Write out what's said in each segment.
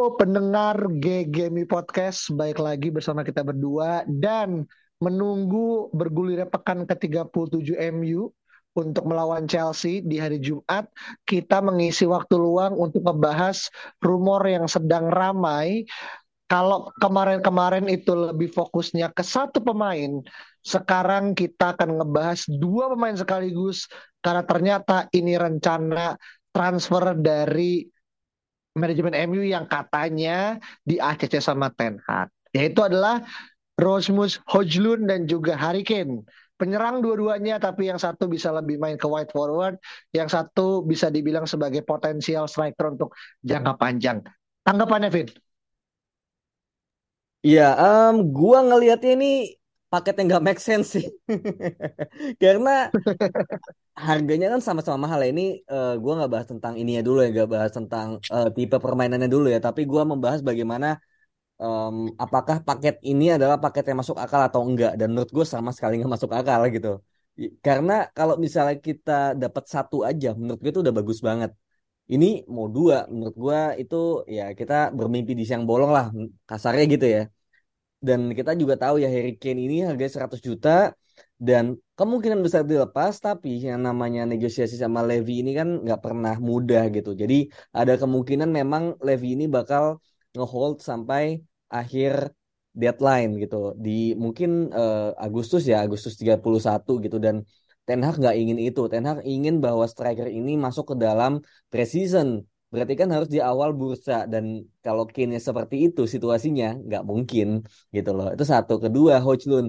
Halo pendengar GGMI Podcast, baik lagi bersama kita berdua dan menunggu bergulirnya pekan ke-37 MU untuk melawan Chelsea di hari Jumat, kita mengisi waktu luang untuk membahas rumor yang sedang ramai. Kalau kemarin-kemarin itu lebih fokusnya ke satu pemain, sekarang kita akan ngebahas dua pemain sekaligus karena ternyata ini rencana transfer dari manajemen MU yang katanya di ACC sama Ten Hag. Yaitu adalah Rosmus Hojlund dan juga Harry Kane. Penyerang dua-duanya tapi yang satu bisa lebih main ke wide forward, yang satu bisa dibilang sebagai potensial striker untuk jangka panjang. Tanggapannya Vin? Iya, um, gua ngelihatnya ini paket yang gak make sense sih. Karena harganya kan sama-sama mahal ya. Ini uh, gua nggak bahas tentang ini ya dulu ya, gak bahas tentang uh, tipe permainannya dulu ya. Tapi gua membahas bagaimana um, apakah paket ini adalah paket yang masuk akal atau enggak. Dan menurut gue sama sekali nggak masuk akal gitu. Karena kalau misalnya kita dapat satu aja, menurut gue itu udah bagus banget. Ini mau dua, menurut gue itu ya kita bermimpi di siang bolong lah, kasarnya gitu ya. Dan kita juga tahu ya Harry Kane ini harganya 100 juta dan kemungkinan besar dilepas tapi yang namanya negosiasi sama Levy ini kan nggak pernah mudah gitu. Jadi ada kemungkinan memang Levy ini bakal ngehold sampai akhir deadline gitu. Di mungkin uh, Agustus ya Agustus 31 gitu. Dan Ten Hag nggak ingin itu. Ten Hag ingin bahwa striker ini masuk ke dalam preseason berarti kan harus di awal bursa dan kalau kini seperti itu situasinya nggak mungkin gitu loh. Itu satu. Kedua Hojlund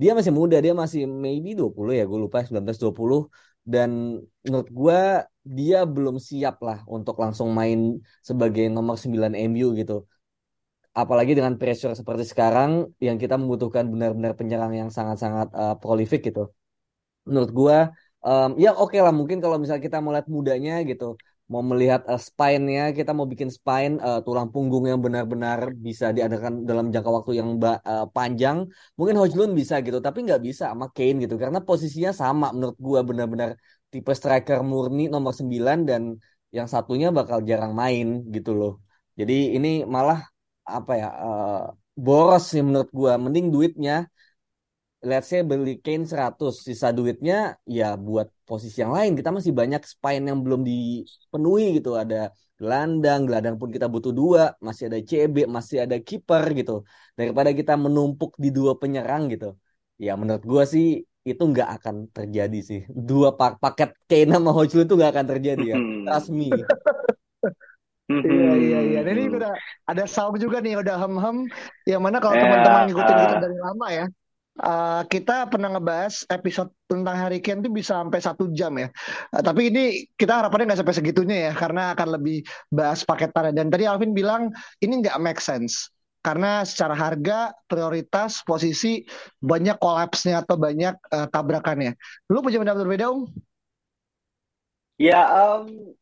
dia masih muda dia masih maybe 20 ya gue lupa 19 20 dan menurut gue dia belum siap lah untuk langsung main sebagai nomor 9 MU gitu. Apalagi dengan pressure seperti sekarang yang kita membutuhkan benar-benar penyerang yang sangat-sangat uh, prolific gitu. Menurut gua um, ya oke okay lah mungkin kalau misalnya kita mau lihat mudanya gitu, mau melihat uh, spine-nya, kita mau bikin spine uh, tulang punggung yang benar-benar bisa diadakan dalam jangka waktu yang uh, panjang, mungkin Hojlund bisa gitu, tapi nggak bisa sama Kane gitu karena posisinya sama menurut gua benar-benar tipe striker murni nomor 9 dan yang satunya bakal jarang main gitu loh. Jadi ini malah apa ya uh, boros sih menurut gua mending duitnya let's say beli Kane 100 sisa duitnya ya buat posisi yang lain. Kita masih banyak spine yang belum dipenuhi gitu. Ada gelandang gelandang pun kita butuh dua. Masih ada CB masih ada kiper gitu. Daripada kita menumpuk di dua penyerang gitu. Ya menurut gua sih itu nggak akan terjadi sih. Dua pak paket Kane sama Hojlu itu nggak akan terjadi ya. Hmm. trust me. Iya iya iya. Ini Hmm. udah ada sound juga nih, udah hem-hem. Yang mana kalau Ya, teman-teman ngikutin kita dari lama ya, eh, kita pernah ngebahas episode tentang Harry Kane itu bisa sampai satu jam ya. Eh, tapi ini kita harapannya nggak sampai segitunya ya, karena akan lebih bahas paketannya. Dan tadi Alvin bilang ini nggak make sense. Karena secara harga, prioritas, posisi, banyak kolapsnya atau banyak eh, tabrakannya. Lu punya pendapat berbeda, Om? ya um,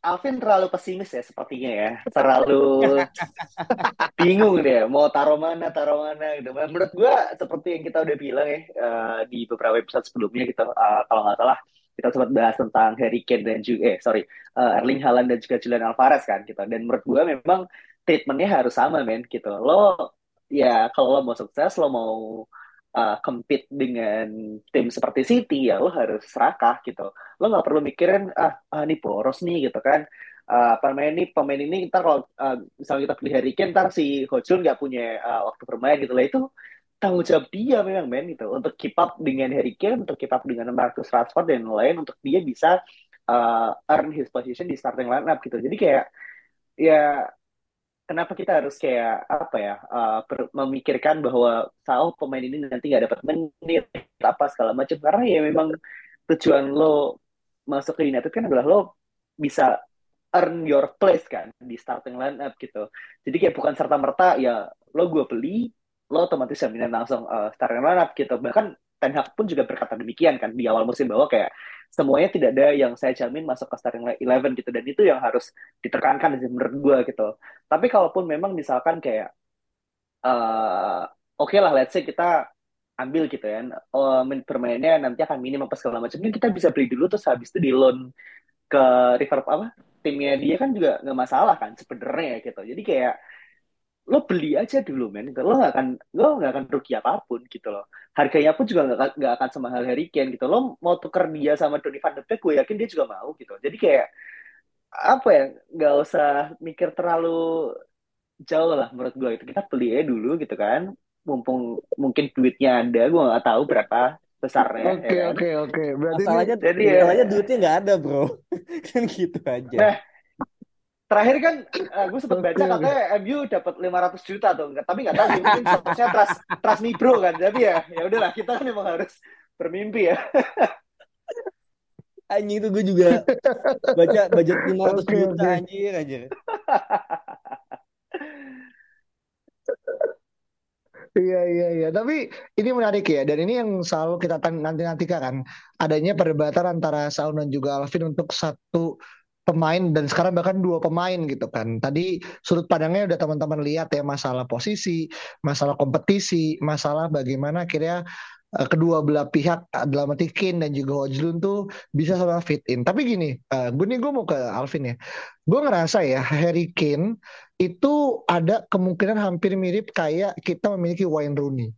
Alvin terlalu pesimis ya sepertinya ya, terlalu bingung deh mau taruh mana taruh mana gitu. Menurut gua seperti yang kita udah bilang ya eh, di beberapa episode sebelumnya gitu, eh, kalau nggak salah kita sempat bahas tentang Harry Kane dan juga eh sorry eh, Erling Haaland dan juga Julian Alvarez kan gitu. Dan menurut gua memang treatmentnya harus sama men gitu. Lo ya kalau lo mau sukses lo mau uh, compete dengan tim seperti City ya lo harus serakah gitu. Lo nggak perlu mikirin ah, ah ini boros nih gitu kan. Uh, pemain ini pemain ini ntar kalau uh, misalnya kita beli Harry Kane ntar si Hojun nggak punya uh, waktu bermain gitu. Lah itu tanggung jawab dia memang men gitu. Untuk keep up dengan Harry Kane untuk keep up dengan Marcus Rashford dan lain untuk dia bisa uh, earn his position di starting lineup gitu. Jadi kayak ya kenapa kita harus kayak apa ya uh, memikirkan bahwa oh pemain ini nanti nggak dapat menit apa segala macam karena ya memang tujuan lo masuk ke United kan adalah lo bisa earn your place kan di starting lineup gitu. Jadi kayak bukan serta merta ya lo gue beli, lo otomatis jaminan langsung uh, starting lineup gitu. Bahkan Ten Hag pun juga berkata demikian kan di awal musim bahwa kayak semuanya tidak ada yang saya jamin masuk ke starting eleven gitu dan itu yang harus ditekankan menurut gue gitu. Tapi kalaupun memang misalkan kayak uh, oke okay lah let's say kita ambil gitu ya uh, bermainnya nanti akan minim apa segala macam kita bisa beli dulu terus habis itu di loan ke River apa timnya dia kan juga nggak masalah kan sebenarnya gitu jadi kayak lo beli aja dulu men gitu. lo nggak akan lo nggak akan rugi apa pun gitu loh harganya pun juga nggak nggak akan semahal Harry Kane gitu lo mau tuker dia sama Donny van de Beek gue yakin dia juga mau gitu jadi kayak apa ya nggak usah mikir terlalu jauh lah menurut gue itu kita beli aja dulu gitu kan mumpung mungkin duitnya ada gue nggak tahu berapa besarnya. Oke ya kan? oke oke. Berarti masalahnya, jadi ya, masalahnya duitnya nggak ada bro, kan gitu aja. Nah, terakhir kan uh, eh, gue sempat baca okay, katanya MU dapat 500 juta tuh, tapi nggak tahu mungkin statusnya trust trust me bro kan. Jadi ya ya udahlah kita kan memang harus bermimpi ya. Anjing itu gue juga baca budget 500 okay, juta okay. anjir aja. Iya iya iya. Tapi ini menarik ya. Dan ini yang selalu kita nanti nantikan kan. Adanya perdebatan antara Saul dan juga Alvin untuk satu pemain dan sekarang bahkan dua pemain gitu kan. Tadi sudut pandangnya udah teman-teman lihat ya masalah posisi, masalah kompetisi, masalah bagaimana akhirnya uh, kedua belah pihak adalah Matikin dan juga Hojlun tuh bisa sama fit in. Tapi gini, uh, gue nih gue mau ke Alvin ya. Gue ngerasa ya Harry Kane itu ada kemungkinan hampir mirip kayak kita memiliki Wayne Rooney.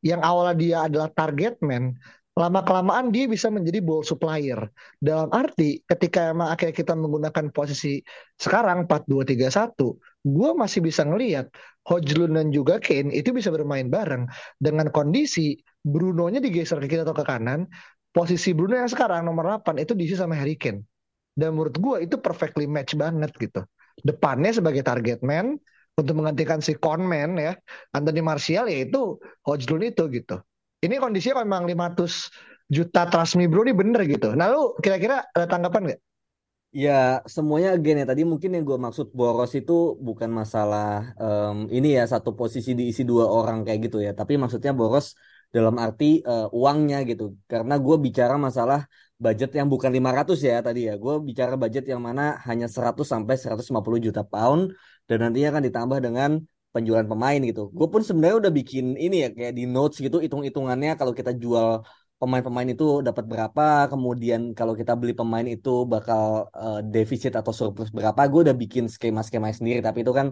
Yang awalnya dia adalah target man, lama kelamaan dia bisa menjadi ball supplier. Dalam arti ketika emang akhirnya kita menggunakan posisi sekarang 4-2-3-1, gue masih bisa ngelihat Hojlund dan juga Kane itu bisa bermain bareng dengan kondisi Bruno-nya digeser ke kiri atau ke kanan, posisi Bruno yang sekarang nomor 8 itu diisi sama Harry Kane. Dan menurut gue itu perfectly match banget gitu depannya sebagai target man untuk menggantikan si conman ya Anthony Martial yaitu Hojlund itu gitu. Ini kondisinya memang 500 juta transmi bro ini bener gitu. Nah lu kira-kira ada tanggapan nggak? Ya semuanya again ya tadi mungkin yang gue maksud boros itu bukan masalah um, ini ya satu posisi diisi dua orang kayak gitu ya tapi maksudnya boros dalam arti uh, uangnya gitu karena gue bicara masalah budget yang bukan 500 ya tadi ya. Gue bicara budget yang mana hanya 100 sampai 150 juta pound dan nantinya akan ditambah dengan penjualan pemain gitu. Gue pun sebenarnya udah bikin ini ya kayak di notes gitu hitung-hitungannya kalau kita jual pemain-pemain itu dapat berapa, kemudian kalau kita beli pemain itu bakal uh, defisit atau surplus berapa. Gue udah bikin skema-skema sendiri tapi itu kan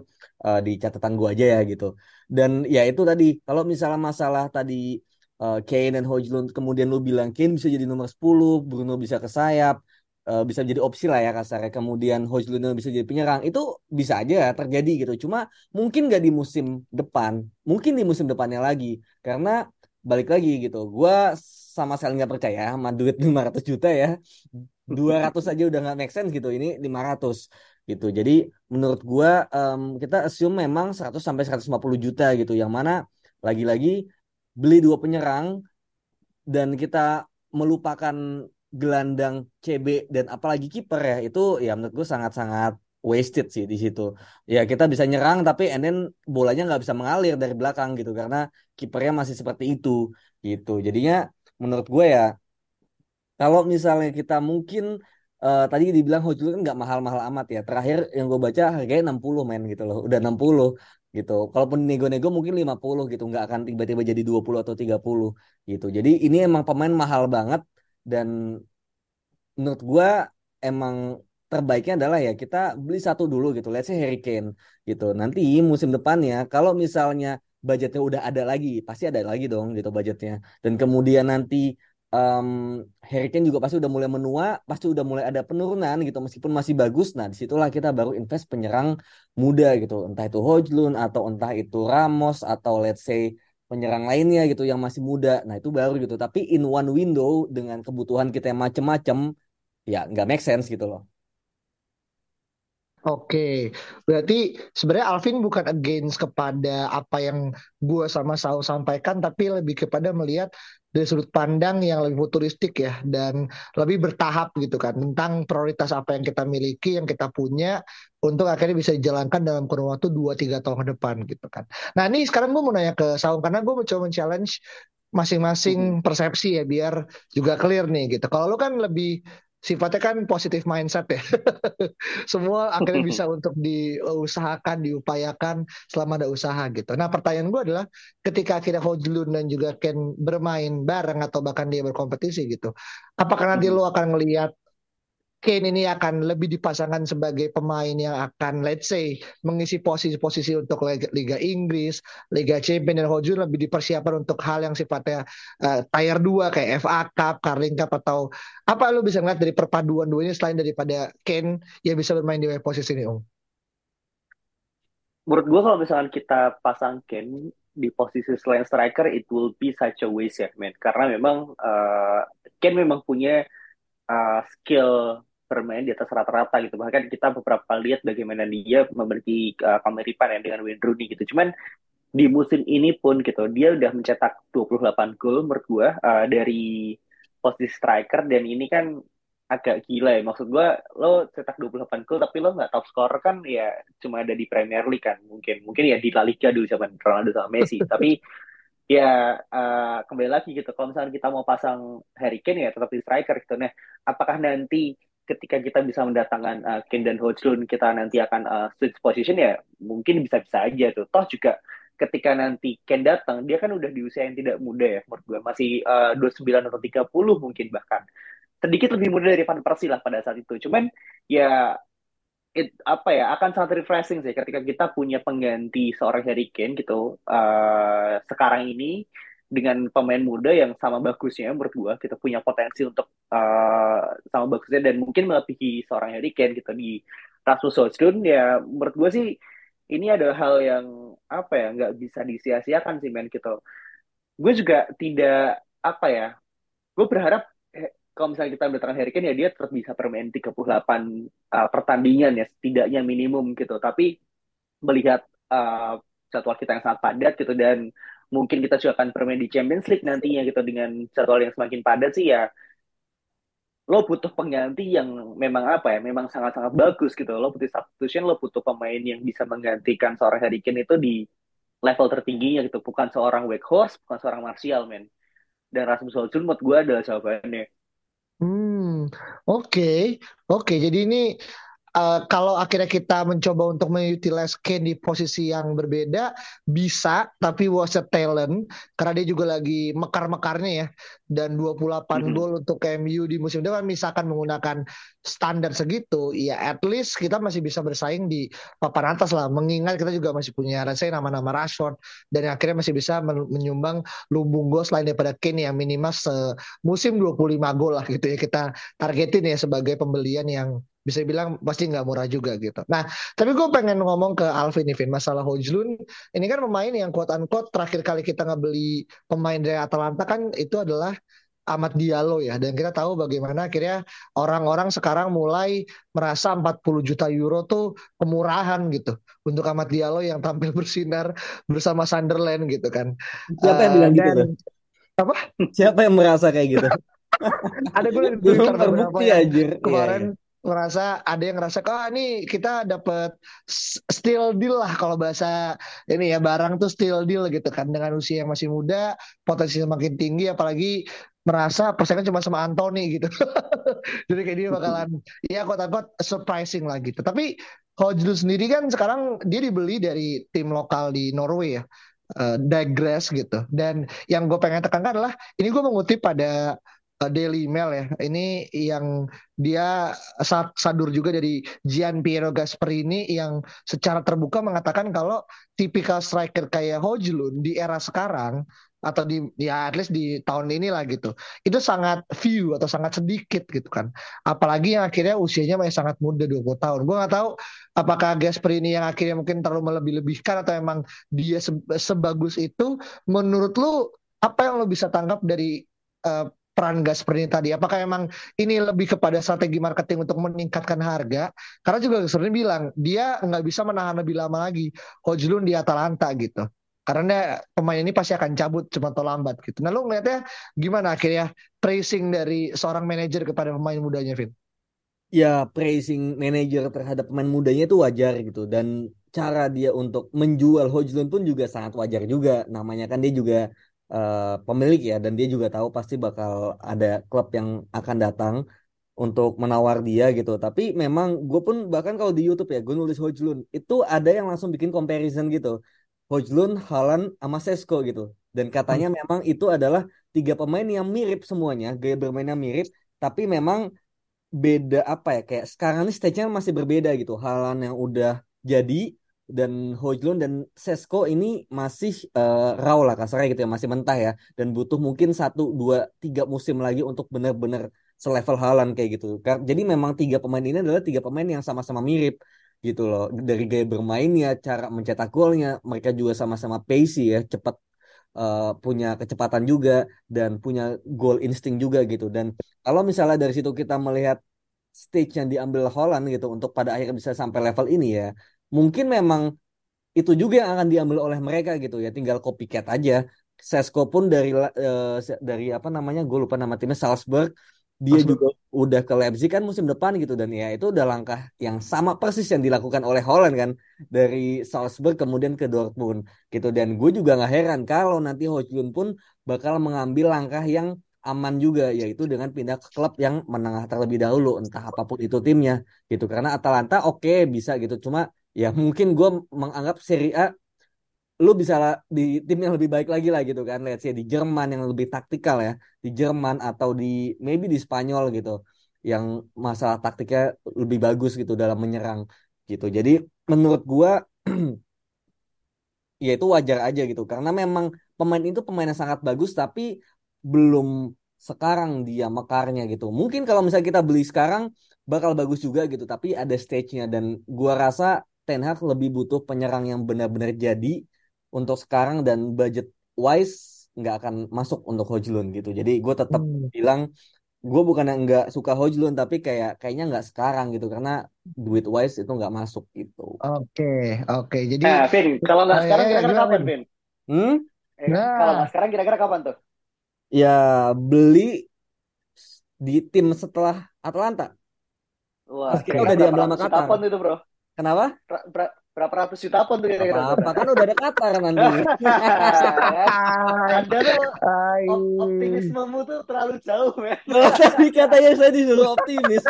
uh, di catatan gue aja ya gitu. Dan ya itu tadi kalau misalnya masalah tadi uh, Kane dan Hojlund kemudian lu bilang Kane bisa jadi nomor 10 Bruno bisa ke sayap uh, bisa jadi opsi lah ya kasarnya. Kemudian Hojlund bisa jadi penyerang. Itu bisa aja terjadi gitu. Cuma mungkin gak di musim depan. Mungkin di musim depannya lagi. Karena balik lagi gitu. Gue sama sekali nggak percaya sama duit 500 juta ya. 200 aja udah nggak make sense gitu. Ini 500 gitu. Jadi menurut gue um, kita assume memang 100 sampai 150 juta gitu. Yang mana lagi-lagi beli dua penyerang dan kita melupakan gelandang CB dan apalagi kiper ya itu ya menurut gue sangat-sangat wasted sih di situ. Ya kita bisa nyerang tapi and then bolanya nggak bisa mengalir dari belakang gitu karena kipernya masih seperti itu gitu. Jadinya menurut gue ya kalau misalnya kita mungkin uh, tadi dibilang Hojlund kan nggak mahal-mahal amat ya. Terakhir yang gue baca harganya 60 men gitu loh. Udah 60 gitu. Kalaupun nego-nego mungkin 50 gitu, nggak akan tiba-tiba jadi 20 atau 30 gitu. Jadi ini emang pemain mahal banget dan menurut gua emang terbaiknya adalah ya kita beli satu dulu gitu. Let's say Harry Kane gitu. Nanti musim depannya kalau misalnya budgetnya udah ada lagi, pasti ada lagi dong gitu budgetnya. Dan kemudian nanti um, Harry Kane juga pasti udah mulai menua, pasti udah mulai ada penurunan gitu meskipun masih bagus. Nah, di situlah kita baru invest penyerang muda gitu, entah itu Hojlund atau entah itu Ramos atau let's say penyerang lainnya gitu yang masih muda. Nah, itu baru gitu. Tapi in one window dengan kebutuhan kita yang macem-macem ya nggak make sense gitu loh. Oke, berarti sebenarnya Alvin bukan against kepada apa yang gue sama Saul sampaikan, tapi lebih kepada melihat dari sudut pandang yang lebih futuristik ya dan lebih bertahap gitu kan tentang prioritas apa yang kita miliki yang kita punya untuk akhirnya bisa dijalankan dalam kurun waktu 2-3 tahun ke depan gitu kan. Nah ini sekarang gue mau nanya ke Saung karena gue mencoba men-challenge masing-masing persepsi ya biar juga clear nih gitu. Kalau lu kan lebih sifatnya kan positif mindset ya. Semua akhirnya bisa untuk diusahakan, diupayakan selama ada usaha gitu. Nah pertanyaan gue adalah ketika akhirnya Hojlun dan juga Ken bermain bareng atau bahkan dia berkompetisi gitu, apakah nanti lo akan ngelihat Kane ini akan lebih dipasangkan sebagai pemain yang akan let's say mengisi posisi-posisi untuk Liga, Inggris, Liga Champions dan Hojun lebih dipersiapkan untuk hal yang sifatnya uh, tier 2 kayak FA Cup, Carling Cup atau apa lo bisa ngeliat dari perpaduan dua ini selain daripada Kane yang bisa bermain di posisi ini Om? Menurut gue kalau misalkan kita pasang Kane di posisi selain striker it will be such a waste ya man karena memang uh, Ken memang punya uh, skill bermain di atas rata-rata gitu. Bahkan kita beberapa kali lihat bagaimana dia memiliki uh, kemiripan ya dengan Wayne Rooney gitu. Cuman di musim ini pun gitu, dia udah mencetak 28 gol menurut gua uh, dari posisi striker dan ini kan agak gila ya. Maksud gua lo cetak 28 gol tapi lo nggak top scorer kan ya cuma ada di Premier League kan. Mungkin mungkin ya di La Liga dulu zaman Ronaldo sama Messi. tapi ya uh, kembali lagi gitu kalau misalnya kita mau pasang Harry Kane ya tetap di striker gitu nah apakah nanti ketika kita bisa mendatangkan uh, Ken dan Hojlund kita nanti akan uh, switch position ya mungkin bisa-bisa aja tuh. Toh juga ketika nanti Ken datang dia kan udah di usia yang tidak muda ya menurut gue masih uh, 29 atau 30 mungkin bahkan sedikit lebih muda dari Van Persie lah pada saat itu. Cuman ya it, apa ya akan sangat refreshing sih ketika kita punya pengganti seorang Harry Kane gitu uh, sekarang ini dengan pemain muda yang sama bagusnya menurut gua kita punya potensi untuk uh, sama bagusnya dan mungkin melebihi seorang Harry Kane gitu di Rasmus Højlund ya menurut gua sih ini ada hal yang apa ya nggak bisa disia-siakan sih men gitu. Gue juga tidak apa ya gue berharap eh, kalau misalnya kita mendatangkan Harry Kane ya dia tetap bisa bermain 38 uh, pertandingan ya setidaknya minimum gitu. Tapi melihat uh, jadwal kita yang sangat padat gitu dan mungkin kita juga akan bermain di Champions League nantinya gitu dengan jadwal yang semakin padat sih ya lo butuh pengganti yang memang apa ya memang sangat-sangat bagus gitu. Lo butuh substitution lo butuh pemain yang bisa menggantikan seorang Harry Kane itu di level tertingginya gitu. Bukan seorang Weghorst bukan seorang Martial men. Dan Rasmus Højlund menurut gue adalah jawabannya. Hmm oke. Okay. oke okay, jadi ini uh, kalau akhirnya kita mencoba untuk mengutilize Kane di posisi yang berbeda bisa tapi was a talent karena dia juga lagi mekar-mekarnya ya dan 28 mm-hmm. gol untuk MU di musim depan misalkan menggunakan standar segitu ya at least kita masih bisa bersaing di papan atas lah mengingat kita juga masih punya rasanya nama-nama Rashford dan akhirnya masih bisa menyumbang lumbung gol selain daripada Kane yang minimal semusim 25 gol lah gitu ya kita targetin ya sebagai pembelian yang bisa bilang pasti nggak murah juga gitu. Nah, tapi gue pengen ngomong ke Alvin nih, Vin, masalah Hojlun. Ini kan pemain yang quote unquote terakhir kali kita ngebeli pemain dari Atalanta kan itu adalah Amat Diallo ya dan kita tahu bagaimana akhirnya orang-orang sekarang mulai merasa 40 juta euro tuh kemurahan gitu untuk Amat Diallo yang tampil bersinar bersama Sunderland gitu kan. Siapa yang bilang uh, gitu? Dan, apa? Siapa yang merasa kayak gitu? Ada gue di Twitter terbukti aja. Kemarin yeah, yeah ngerasa ada yang ngerasa kok oh, ini kita dapat still deal lah kalau bahasa ini ya barang tuh still deal gitu kan. Dengan usia yang masih muda potensi semakin tinggi apalagi merasa persaingan cuma sama Anthony gitu. Jadi kayak dia bakalan ya kok takut surprising lah gitu. Tapi Hojlu sendiri kan sekarang dia dibeli dari tim lokal di Norway ya uh, Digress gitu. Dan yang gue pengen tekankan adalah ini gue mengutip pada Daily Mail ya. Ini yang dia sadur juga dari Gian Piero Gasperini yang secara terbuka mengatakan kalau tipikal striker kayak Hojlund di era sekarang atau di ya at least di tahun ini lah gitu itu sangat few atau sangat sedikit gitu kan. Apalagi yang akhirnya usianya masih sangat muda 20 tahun. Gue nggak tahu apakah Gasperini yang akhirnya mungkin terlalu melebih-lebihkan atau emang dia sebagus itu. Menurut lu apa yang lo bisa tangkap dari uh, peran gas seperti tadi? Apakah memang ini lebih kepada strategi marketing untuk meningkatkan harga? Karena juga seperti bilang dia nggak bisa menahan lebih lama lagi Hojlun di Atalanta gitu. karena pemain ini pasti akan cabut cepat atau lambat gitu. Nah lu ngeliatnya gimana akhirnya praising dari seorang manajer kepada pemain mudanya, Vin? Ya praising manajer terhadap pemain mudanya itu wajar gitu dan cara dia untuk menjual Hojlund pun juga sangat wajar juga. Namanya kan dia juga uh, pemilik ya dan dia juga tahu pasti bakal ada klub yang akan datang untuk menawar dia gitu. Tapi memang gue pun bahkan kalau di YouTube ya gue nulis Hojlund itu ada yang langsung bikin comparison gitu. Hojlund, Haaland, sama Sesko gitu. Dan katanya hmm. memang itu adalah tiga pemain yang mirip semuanya, gaya bermainnya mirip, tapi memang beda apa ya kayak sekarang ini stage-nya masih berbeda gitu. Haaland yang udah jadi dan Hojlund dan Sesko ini masih uh, raw lah kasarnya gitu ya, masih mentah ya dan butuh mungkin satu dua tiga musim lagi untuk benar-benar selevel Haaland kayak gitu. Jadi memang tiga pemain ini adalah tiga pemain yang sama-sama mirip gitu loh. Dari gaya bermainnya, cara mencetak golnya, mereka juga sama-sama pacey ya, cepat uh, punya kecepatan juga dan punya goal insting juga gitu. Dan kalau misalnya dari situ kita melihat stage yang diambil Holland gitu untuk pada akhirnya bisa sampai level ini ya, mungkin memang itu juga yang akan diambil oleh mereka gitu ya, tinggal copycat aja. Sesko pun dari uh, dari apa namanya, gue lupa nama timnya Salzburg. Dia juga udah ke Leipzig kan musim depan gitu dan ya itu udah langkah yang sama persis yang dilakukan oleh Holland kan dari Salzburg kemudian ke Dortmund gitu. Dan gue juga nggak heran kalau nanti Hojlund pun bakal mengambil langkah yang aman juga yaitu dengan pindah ke klub yang menengah terlebih dahulu entah apa pun itu timnya gitu. Karena Atalanta oke okay, bisa gitu. Cuma ya mungkin gue menganggap Serie A lu bisa di tim yang lebih baik lagi lah gitu kan. Let's say di Jerman yang lebih taktikal ya. Di Jerman atau di maybe di Spanyol gitu. Yang masalah taktiknya lebih bagus gitu dalam menyerang gitu. Jadi menurut gua ya itu wajar aja gitu. Karena memang pemain itu pemain yang sangat bagus tapi belum sekarang dia mekarnya gitu. Mungkin kalau misalnya kita beli sekarang bakal bagus juga gitu. Tapi ada stage-nya. Dan gua rasa Ten Hag lebih butuh penyerang yang benar-benar jadi untuk sekarang dan budget wise nggak akan masuk untuk Hojlund gitu. Jadi gue tetap hmm. bilang gue bukan yang nggak suka Hojlund tapi kayak kayaknya nggak sekarang gitu karena duit wise itu nggak masuk gitu. Oke okay, oke okay. jadi. Nah, Vin kalau nggak sekarang kira-kira kapan Vin? Hmm? Eh, nah. Kalau nggak sekarang kira-kira kapan tuh? Ya beli di tim setelah Atlanta. Wah, kita udah diambil sama Qatar. itu, Bro? Kenapa? berapa ratus juta pun tuh kira-kira. Apa kan udah ada Qatar nanti. Anda tuh optimismemu tuh terlalu jauh ya. Tapi katanya saya disuruh optimis.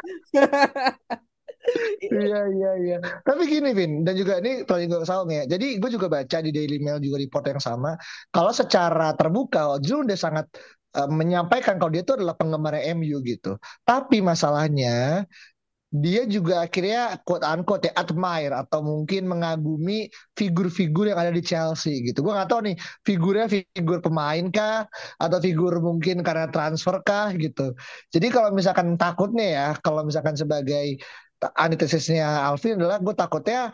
iya iya iya. Tapi gini Vin dan juga ini kalau juga Saung ya. Jadi gue juga baca di Daily Mail juga report yang sama. Kalau secara terbuka Jun udah sangat uh, menyampaikan kalau dia itu adalah penggemar MU gitu. Tapi masalahnya dia juga akhirnya quote unquote ya admire atau mungkin mengagumi figur-figur yang ada di Chelsea gitu. Gue gak tahu nih figurnya figur pemain kah atau figur mungkin karena transfer kah gitu. Jadi kalau misalkan takutnya ya, kalau misalkan sebagai antitesisnya Alvin adalah gue takutnya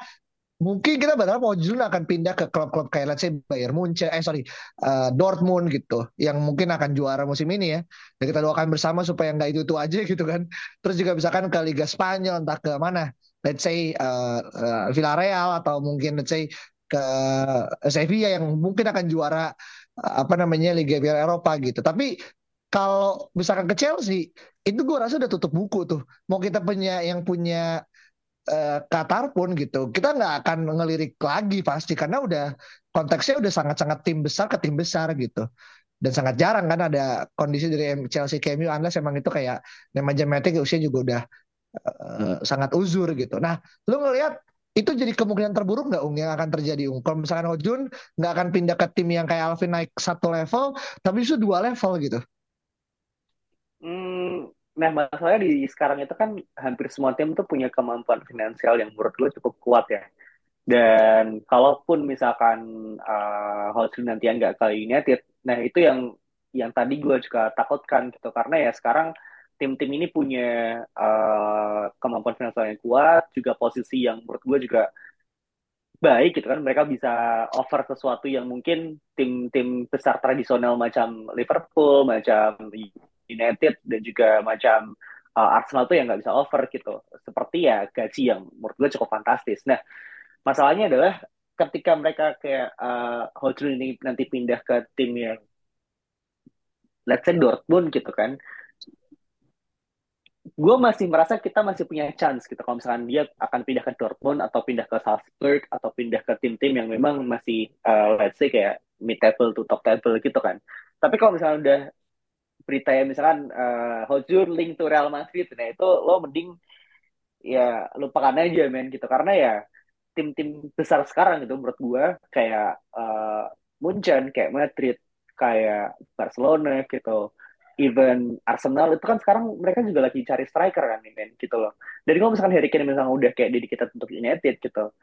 mungkin kita berharap Ojlund akan pindah ke klub-klub kayak let's say Bayern Munchen, eh sorry uh, Dortmund gitu, yang mungkin akan juara musim ini ya. Dan kita doakan bersama supaya nggak itu itu aja gitu kan. Terus juga misalkan ke Liga Spanyol entah ke mana, let's say uh, uh, Villarreal atau mungkin let's say ke Sevilla yang mungkin akan juara uh, apa namanya Liga Piala Eropa gitu. Tapi kalau misalkan ke Chelsea itu gue rasa udah tutup buku tuh. Mau kita punya yang punya uh, Qatar pun gitu kita nggak akan ngelirik lagi pasti karena udah konteksnya udah sangat-sangat tim besar ke tim besar gitu dan sangat jarang kan ada kondisi dari Chelsea KMU unless emang itu kayak Nemanja Matic usia juga udah uh, sangat uzur gitu. Nah, lu ngelihat itu jadi kemungkinan terburuk nggak Ung yang akan terjadi Ung? Kalau misalkan Ojun nggak akan pindah ke tim yang kayak Alvin naik satu level, tapi itu dua level gitu. Hmm, Nah, masalahnya di sekarang itu kan hampir semua tim tuh punya kemampuan finansial yang menurut gue cukup kuat ya. Dan kalaupun misalkan uh, Hotspur nanti nggak kali United, nah itu yang yang tadi gue juga takutkan gitu karena ya sekarang tim-tim ini punya uh, kemampuan finansial yang kuat, juga posisi yang menurut gue juga baik gitu kan mereka bisa offer sesuatu yang mungkin tim-tim besar tradisional macam Liverpool, macam United dan juga macam uh, Arsenal tuh yang nggak bisa over gitu. Seperti ya gaji yang menurut gue cukup fantastis. Nah, masalahnya adalah ketika mereka kayak uh, Hojlund ini nanti pindah ke tim yang let's say Dortmund gitu kan gue masih merasa kita masih punya chance gitu kalau misalkan dia akan pindah ke Dortmund atau pindah ke Salzburg atau pindah ke tim-tim yang memang masih uh, let's say kayak mid table to top table gitu kan tapi kalau misalnya udah berita ya misalkan uh, Hojur link to Real Madrid. Nah itu lo mending ya lupakan aja men gitu. Karena ya tim-tim besar sekarang itu menurut gue kayak uh, Munchen kayak Madrid kayak Barcelona gitu. Even Arsenal itu kan sekarang mereka juga lagi cari striker kan men gitu loh. Dari kalau misalkan Harry Kane misalnya udah kayak dedicated untuk United gitu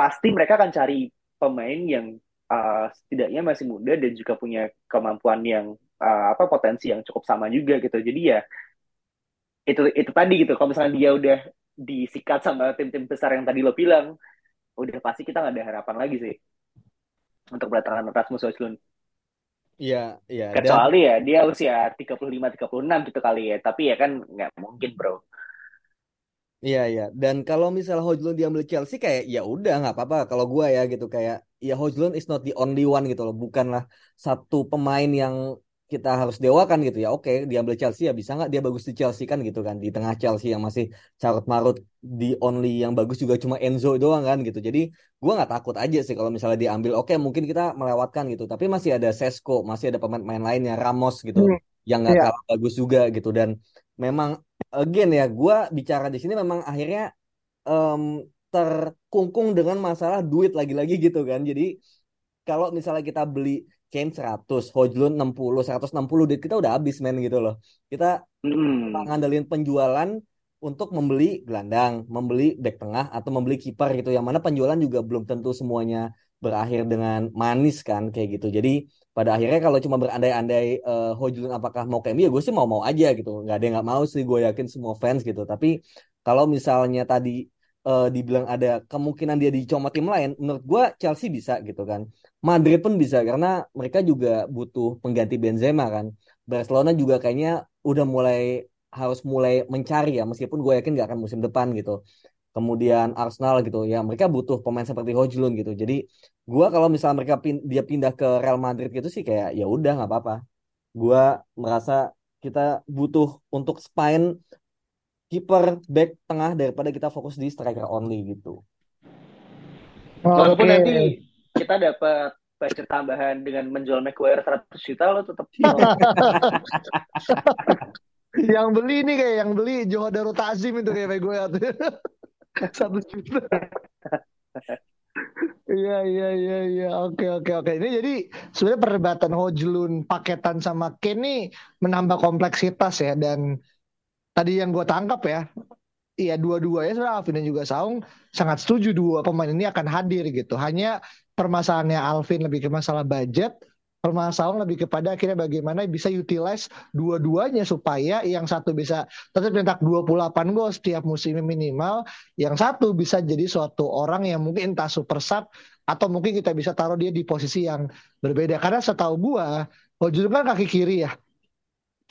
pasti mereka akan cari pemain yang uh, setidaknya masih muda dan juga punya kemampuan yang uh, apa potensi yang cukup sama juga gitu jadi ya itu itu tadi gitu kalau misalnya dia udah disikat sama tim-tim besar yang tadi lo bilang udah pasti kita nggak ada harapan lagi sih untuk berdatangan Rasmus Højlund. Iya, iya. Kecuali dan... ya dia usia 35 36 gitu kali ya, tapi ya kan nggak mungkin, Bro. Iya, iya. Dan kalau misalnya Hojlund diambil Chelsea kayak ya udah nggak apa-apa kalau gue ya gitu kayak ya Hojlund is not the only one gitu loh, bukanlah satu pemain yang kita harus dewakan gitu ya. Oke, diambil Chelsea ya bisa nggak dia bagus di Chelsea kan gitu kan di tengah Chelsea yang masih carut marut di only yang bagus juga cuma Enzo doang kan gitu. Jadi gue nggak takut aja sih kalau misalnya diambil. Oke, mungkin kita melewatkan gitu. Tapi masih ada Sesko, masih ada pemain-pemain lainnya Ramos gitu hmm. yang nggak yeah. kalah bagus juga gitu. Dan memang again ya gue bicara di sini memang akhirnya um, terkungkung dengan masalah duit lagi-lagi gitu kan. Jadi kalau misalnya kita beli Kane 100, Hojlund 60, 160 duit kita udah habis men gitu loh. Kita mm. ngandelin penjualan untuk membeli gelandang, membeli back tengah atau membeli kiper gitu. Yang mana penjualan juga belum tentu semuanya berakhir dengan manis kan kayak gitu. Jadi pada akhirnya kalau cuma berandai-andai uh, Hojlund apakah mau ke MU ya gue sih mau-mau aja gitu. Nggak ada yang nggak mau sih gue yakin semua fans gitu. Tapi kalau misalnya tadi uh, dibilang ada kemungkinan dia dicomot tim lain, menurut gue Chelsea bisa gitu kan. Madrid pun bisa karena mereka juga butuh pengganti Benzema kan. Barcelona juga kayaknya udah mulai harus mulai mencari ya meskipun gue yakin gak akan musim depan gitu. Kemudian Arsenal gitu ya mereka butuh pemain seperti Hojlund gitu. Jadi gue kalau misalnya mereka pin dia pindah ke Real Madrid gitu sih kayak ya udah nggak apa-apa. Gue merasa kita butuh untuk spine kiper back tengah daripada kita fokus di striker only gitu. Walaupun okay. nanti kita dapat budget tambahan dengan menjual Maguire 100 juta lo tetap yang beli ini kayak yang beli Johor Tazim itu kayak Maguire satu juta. Iya iya iya iya. Oke oke oke. Ini jadi sebenarnya perdebatan Hojlun paketan sama Ken ini menambah kompleksitas ya. Dan tadi yang gue tangkap ya Iya dua-duanya sebenarnya Alvin dan juga Saung sangat setuju dua pemain ini akan hadir gitu. Hanya permasalahannya Alvin lebih ke masalah budget, permasalahan lebih kepada akhirnya bagaimana bisa utilize dua-duanya supaya yang satu bisa tetap nyetak 28 gol setiap musim minimal, yang satu bisa jadi suatu orang yang mungkin entah super sub atau mungkin kita bisa taruh dia di posisi yang berbeda. Karena setahu gua, Hojul kan kaki kiri ya.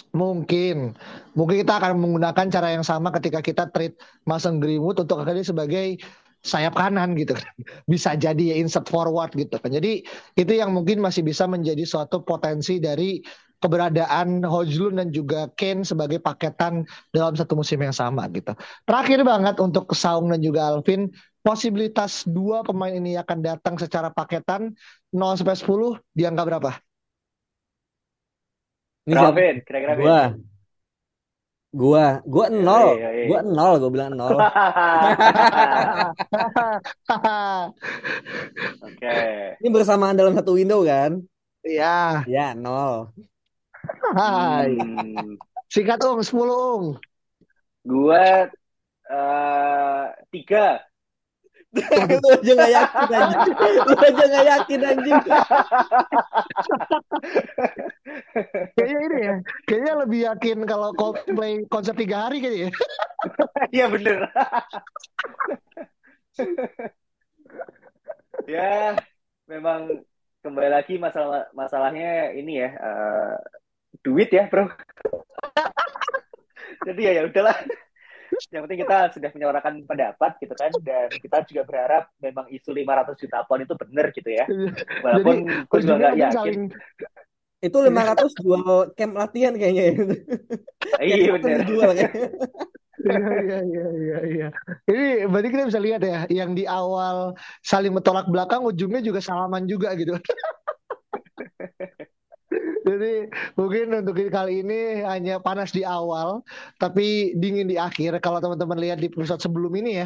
Mungkin, mungkin kita akan menggunakan cara yang sama ketika kita treat Mason Greenwood untuk akhirnya sebagai sayap kanan gitu kan. Bisa jadi ya insert forward gitu kan. Jadi itu yang mungkin masih bisa menjadi suatu potensi dari keberadaan Hojlund dan juga Kane sebagai paketan dalam satu musim yang sama gitu. Terakhir banget untuk Saung dan juga Alvin, posibilitas dua pemain ini akan datang secara paketan 0 sampai 10 dianggap berapa? Ini siapa? kira-kira Gua. Gua, gua nol, iya, iya, iya. gua nol, gua bilang nol. Oke. Ini bersamaan dalam satu window kan? Iya. Ya nol. Hmm. Singkat ung, sepuluh ung. Gua uh, tiga. Lu aja gak yakin anjing. Lu aja gak yakin anjing. kayaknya ini ya. Kayaknya lebih yakin kalau Coldplay konser tiga hari kayaknya. Ya. Iya bener. ya, memang kembali lagi masalah masalahnya ini ya uh, duit ya bro. Jadi ya ya udahlah yang penting kita sudah menyuarakan pendapat gitu kan dan kita juga berharap memang isu 500 juta pon itu benar gitu ya walaupun gue juga nggak yakin saling Itu 500 jual camp latihan kayaknya ya. iya Camp benar dijual kayaknya. Iya, iya, iya, iya, iya. Ini berarti kita bisa lihat ya, yang di awal saling bertolak belakang, ujungnya juga salaman juga gitu. Jadi mungkin untuk kali ini hanya panas di awal, tapi dingin di akhir. Kalau teman-teman lihat di episode sebelum ini ya,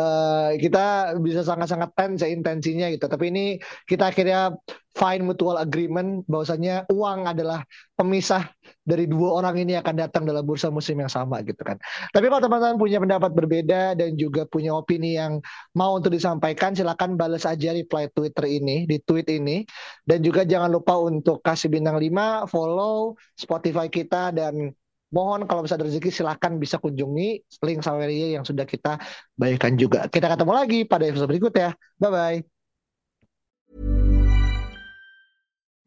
eh, kita bisa sangat-sangat tense ya intensinya gitu. Tapi ini kita akhirnya find mutual agreement bahwasanya uang adalah pemisah dari dua orang ini akan datang dalam bursa musim yang sama gitu kan. Tapi kalau teman-teman punya pendapat berbeda dan juga punya opini yang mau untuk disampaikan, silakan balas aja reply Twitter ini di tweet ini. Dan juga jangan lupa untuk kasih bintang 5, follow Spotify kita dan mohon kalau bisa rezeki silakan bisa kunjungi link Saweria yang sudah kita bagikan juga. Kita ketemu lagi pada episode berikutnya. Bye bye.